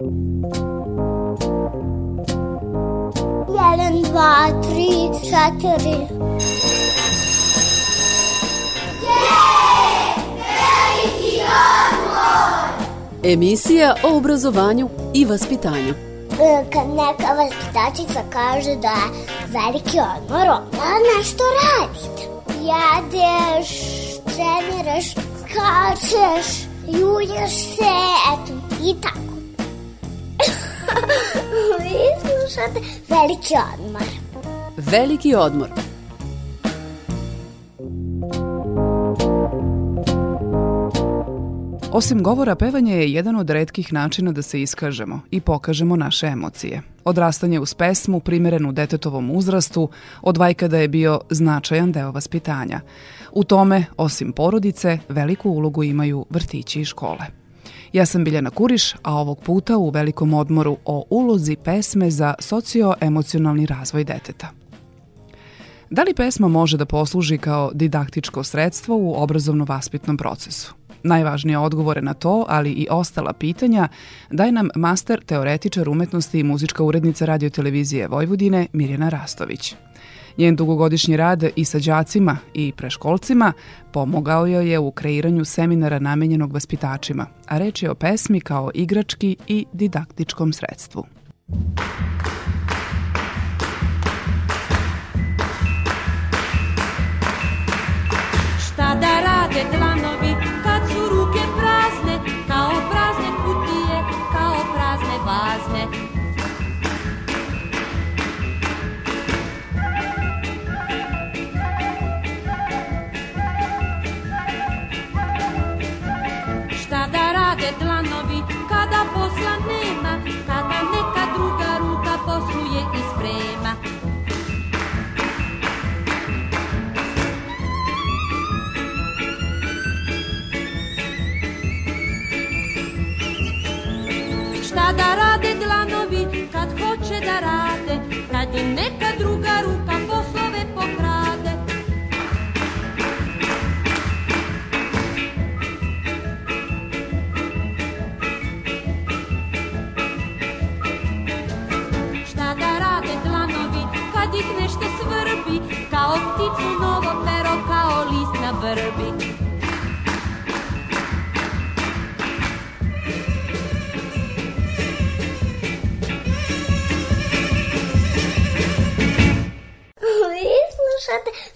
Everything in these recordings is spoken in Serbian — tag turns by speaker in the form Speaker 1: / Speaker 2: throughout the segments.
Speaker 1: Jedan, dva, tri, četiri.
Speaker 2: Emisija o obrazovanju i vaspitanju.
Speaker 1: E, Kad neka vaspitačica kaže da je veliki odmor, onda nešto radite. Jedeš, treniraš, skačeš, julješ se, eto, i tako. Vi slušate veliki odmor.
Speaker 2: Veliki odmor.
Speaker 3: Osim govora, pevanje je jedan od redkih načina da se iskažemo i pokažemo naše emocije. Odrastanje uz pesmu, primerenu detetovom uzrastu, od vajkada je bio značajan deo vaspitanja. U tome, osim porodice, veliku ulogu imaju vrtići i škole. Ja sam Biljana Kuriš, a ovog puta u velikom odmoru o ulozi pesme za socioemocionalni razvoj deteta. Da li pesma može da posluži kao didaktičko sredstvo u obrazovno-vaspitnom procesu? Najvažnije odgovore na to, ali i ostala pitanja, daje nam master teoretičar umetnosti i muzička urednica radiotelevizije Vojvodine Mirjana Rastović. Njen dugogodišnji rad i sa đacima i preškolcima pomogao joj je u kreiranju seminara namenjenog vaspitačima, a reč je o pesmi kao igrački i didaktičkom sredstvu.
Speaker 4: Šta da rade dlanovi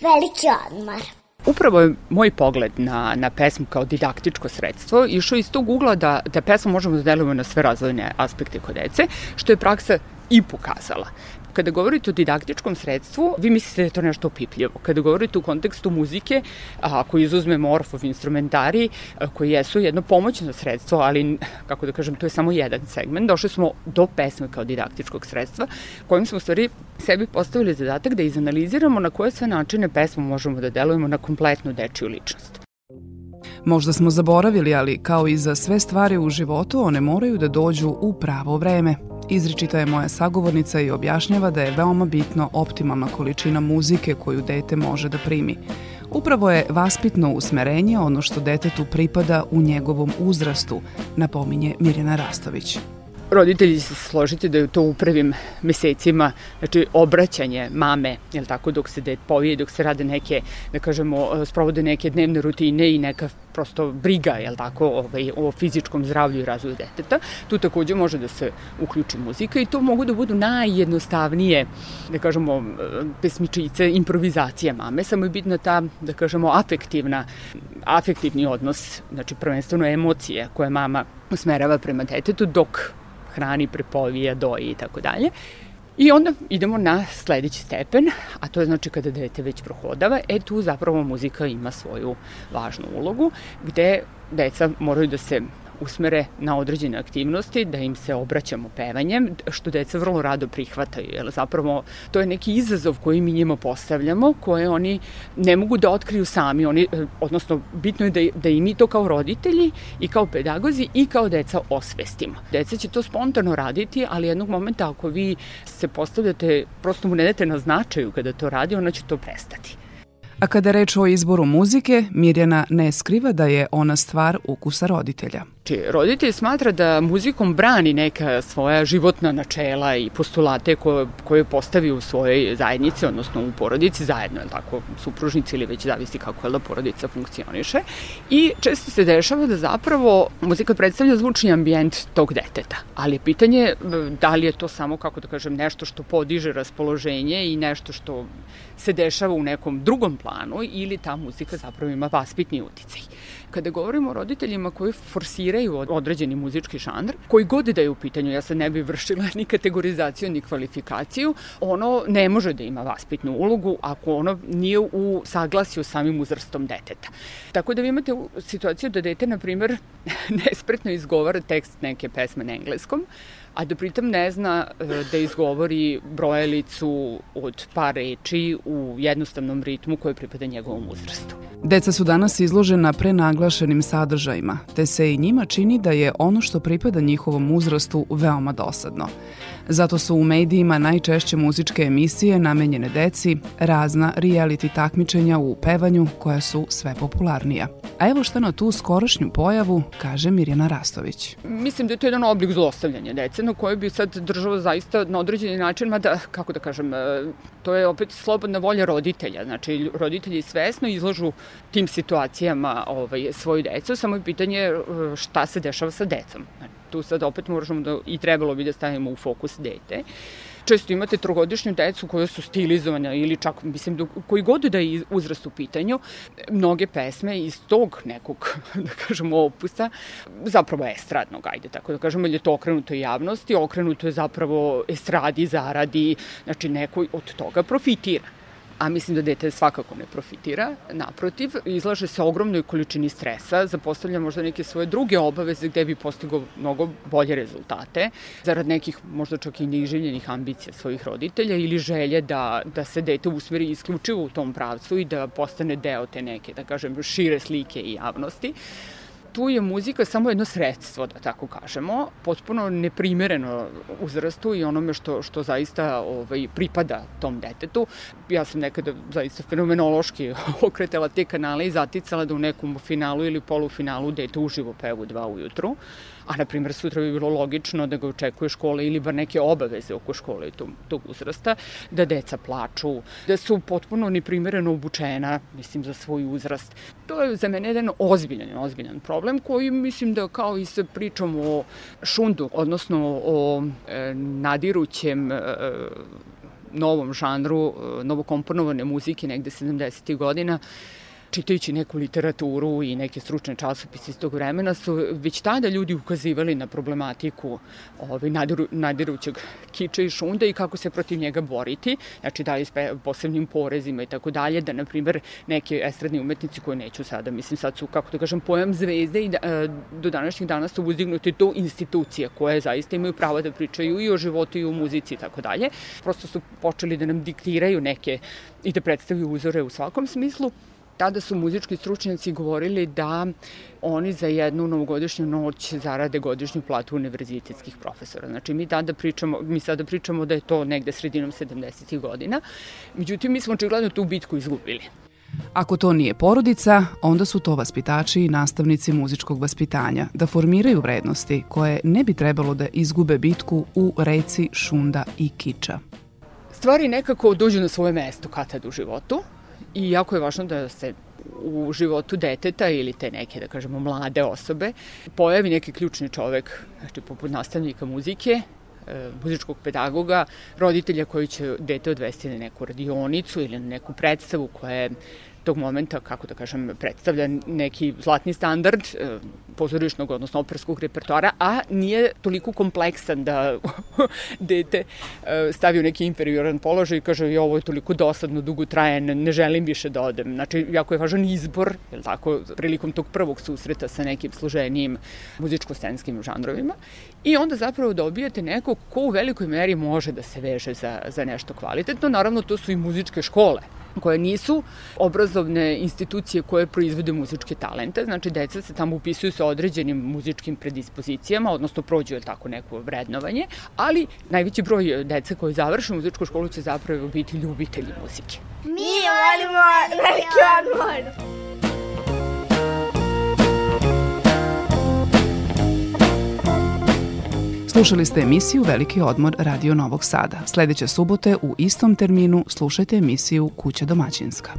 Speaker 1: veliki odmor.
Speaker 5: Upravo je moj pogled na, na pesmu kao didaktičko sredstvo išao iz tog ugla da, da pesmu možemo da delujemo na sve razvojne aspekte kod dece, što je praksa i pokazala. Kada govorite o didaktičkom sredstvu, vi mislite da je to nešto opipljivo. Kada govorite u kontekstu muzike, ako izuzmemo orfov instrumentari, koji jesu jedno pomoćno sredstvo, ali, kako da kažem, to je samo jedan segment, došli smo do pesme kao didaktičkog sredstva, kojim smo u stvari sebi postavili zadatak da izanaliziramo na koje sve načine pesmu možemo da delujemo na kompletnu dečiju ličnost.
Speaker 3: Možda smo zaboravili, ali kao i za sve stvari u životu, one moraju da dođu u pravo vreme. Izričita je moja sagovornica i objašnjava da je veoma bitno optimalna količina muzike koju dete može da primi. Upravo je vaspitno usmerenje ono što detetu pripada u njegovom uzrastu, napominje Mirjana Rastović.
Speaker 5: Roditelji se složiti da je to u prvim mesecima, znači obraćanje mame, jel tako, dok se dete povije, dok se rade neke, da kažemo, sprovode neke dnevne rutine i neka prosto briga, jel tako, ovaj, o fizičkom zdravlju i razvoju deteta. Tu takođe može da se uključi muzika i to mogu da budu najjednostavnije, da kažemo, pesmičice, improvizacije mame, samo je bitna ta, da kažemo, afektivna, afektivni odnos, znači prvenstveno emocije koje mama usmerava prema detetu dok hrani, prepovija, doji i tako dalje. I onda idemo na sledeći stepen, a to je znači kada dete već prohodava, e tu zapravo muzika ima svoju važnu ulogu, gde deca moraju da se usmere na određene aktivnosti, da im se obraćamo pevanjem, što deca vrlo rado prihvataju, jer zapravo to je neki izazov koji mi njima postavljamo, koje oni ne mogu da otkriju sami, oni, odnosno bitno je da, da i mi to kao roditelji i kao pedagozi i kao deca osvestimo. Deca će to spontano raditi, ali jednog momenta ako vi se postavljate, prosto mu ne date na značaju kada to radi, ona će to prestati.
Speaker 3: A kada reč o izboru muzike, Mirjana ne skriva da je ona stvar ukusa roditelja.
Speaker 5: Či roditelj smatra da muzikom brani neka svoja životna načela i postulate koje, koje postavi u svojoj zajednici, odnosno u porodici zajedno, je tako, supružnici ili već zavisi kako je da porodica funkcioniše. I često se dešava da zapravo muzika predstavlja zvučni ambijent tog deteta. Ali pitanje da li je to samo, kako da kažem, nešto što podiže raspoloženje i nešto što se dešava u nekom drugom planu ili ta muzika zapravo ima vaspitni uticaj. Kada govorimo o roditeljima koji forsiraju određeni muzički žanr, koji god da je u pitanju, ja sad ne bih vršila ni kategorizaciju ni kvalifikaciju, ono ne može da ima vaspitnu ulogu ako ono nije u saglasju samim uzrastom deteta. Tako da vi imate situaciju da dete, na primer, nespretno izgovara tekst neke pesme na engleskom, a da pritom ne zna e, da izgovori brojelicu od par reči u jednostavnom ritmu koje pripada njegovom uzrastu.
Speaker 3: Deca su danas izložena prenaglašenim sadržajima, te se i njima čini da je ono što pripada njihovom uzrastu veoma dosadno. Zato su u medijima najčešće muzičke emisije namenjene deci, razna reality takmičenja u pevanju koja su sve popularnija. A evo šta na tu skorošnju pojavu kaže Mirjana Rastović.
Speaker 5: Mislim da je to jedan oblik zlostavljanja dece na koje bi sad država zaista na određeni način, mada, kako da kažem, e, to je opet slobodna volja roditelja. Znači, roditelji svesno izlažu tim situacijama ovaj, svoju decu, samo je pitanje e, šta se dešava sa decom. Znači, tu sad opet možemo da i trebalo bi da stavimo u fokus dete. Često imate trogodišnju decu koja su stilizovana ili čak, mislim, do, koji god da je uzrast u pitanju, mnoge pesme iz tog nekog, da kažemo, opusa, zapravo estradnog, ajde tako da kažemo, ili je to okrenuto javnosti, okrenuto je zapravo estradi, zaradi, znači neko od toga profitira a mislim da dete svakako ne profitira. Naprotiv, izlaže se ogromnoj količini stresa, zapostavlja možda neke svoje druge obaveze gde bi postigo mnogo bolje rezultate, zarad nekih možda čak i neželjenih ambicija svojih roditelja ili želje da, da se dete usmeri isključivo u tom pravcu i da postane deo te neke, da kažem, šire slike i javnosti tu je muzika samo jedno sredstvo, da tako kažemo, potpuno neprimereno uzrastu i onome što, što zaista ovaj, pripada tom detetu. Ja sam nekada zaista fenomenološki okretala te kanale i zaticala da u nekom finalu ili polufinalu dete uživo pevu dva ujutru a na primjer sutra bi bilo logično da ga očekuje škola ili bar neke obaveze oko škole i tog, tog uzrasta, da deca plaču, da su potpuno neprimereno obučena, mislim, za svoj uzrast. To je za mene jedan ozbiljan, ozbiljan problem koji mislim da kao i sa pričom o šundu, odnosno o e, nadirućem e, novom žanru, e, novokomponovane muzike negde 70. godina, čitajući neku literaturu i neke stručne časopise iz tog vremena su već tada ljudi ukazivali na problematiku ovaj, nadiru, nadirućeg kiča i šunda i kako se protiv njega boriti, znači da je s posebnim porezima i tako dalje, da na primer neke estradni umetnici koje neću sada, mislim sad su, kako da kažem, pojam zvezde i da, e, do današnjih dana su uzdignuti do institucije koje zaista imaju pravo da pričaju i o životu i o muzici i tako dalje. Prosto su počeli da nam diktiraju neke i da predstavljaju uzore u svakom smislu tada su muzički stručnjaci govorili da oni za jednu novogodišnju noć zarade godišnju platu univerzitetskih profesora. Znači mi tada pričamo, mi sada pričamo da je to negde sredinom 70. godina. Međutim, mi smo očigledno tu bitku izgubili.
Speaker 3: Ako to nije porodica, onda su to vaspitači i nastavnici muzičkog vaspitanja, da formiraju vrednosti koje ne bi trebalo da izgube bitku u reci šunda i kiča.
Speaker 5: Stvari nekako dođu na svoje mesto kad tad u životu i jako je važno da se u životu deteta ili te neke, da kažemo, mlade osobe pojavi neki ključni čovek, znači poput nastavnika muzike, e, muzičkog pedagoga, roditelja koji će dete odvesti na neku radionicu ili na neku predstavu koja je tog momenta, kako da kažem, predstavlja neki zlatni standard e, pozorišnog, odnosno operskog repertoara, a nije toliko kompleksan da dete e, stavi u neki inferioran položaj i kaže ovo je toliko dosadno, dugo traje, ne, želim više da odem. Znači, jako je važan izbor, je tako, prilikom tog prvog susreta sa nekim složenijim muzičko-scenskim žanrovima i onda zapravo dobijate nekog ko u velikoj meri može da se veže za, za nešto kvalitetno. Naravno, to su i muzičke škole koje nisu obrazovne institucije koje proizvode muzičke talente, znači deca se tamo upisuju sa određenim muzičkim predispozicijama, odnosno prođu je tako neko vrednovanje, ali najveći broj dece koji završe muzičku školu će zapravo biti ljubitelji muzike.
Speaker 1: Mi volimo veliki odmor!
Speaker 3: Slušali ste emisiju Veliki odmor Radio Novog Sada. Sledeće subote u istom terminu slušajte emisiju Kuća domaćinska.